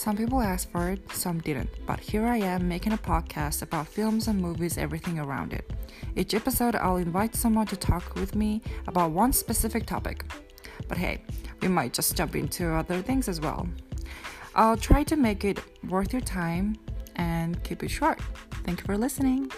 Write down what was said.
Some people asked for it, some didn't, but here I am making a podcast about films and movies, everything around it. Each episode, I'll invite someone to talk with me about one specific topic. But hey, we might just jump into other things as well. I'll try to make it worth your time and keep it short. Thank you for listening.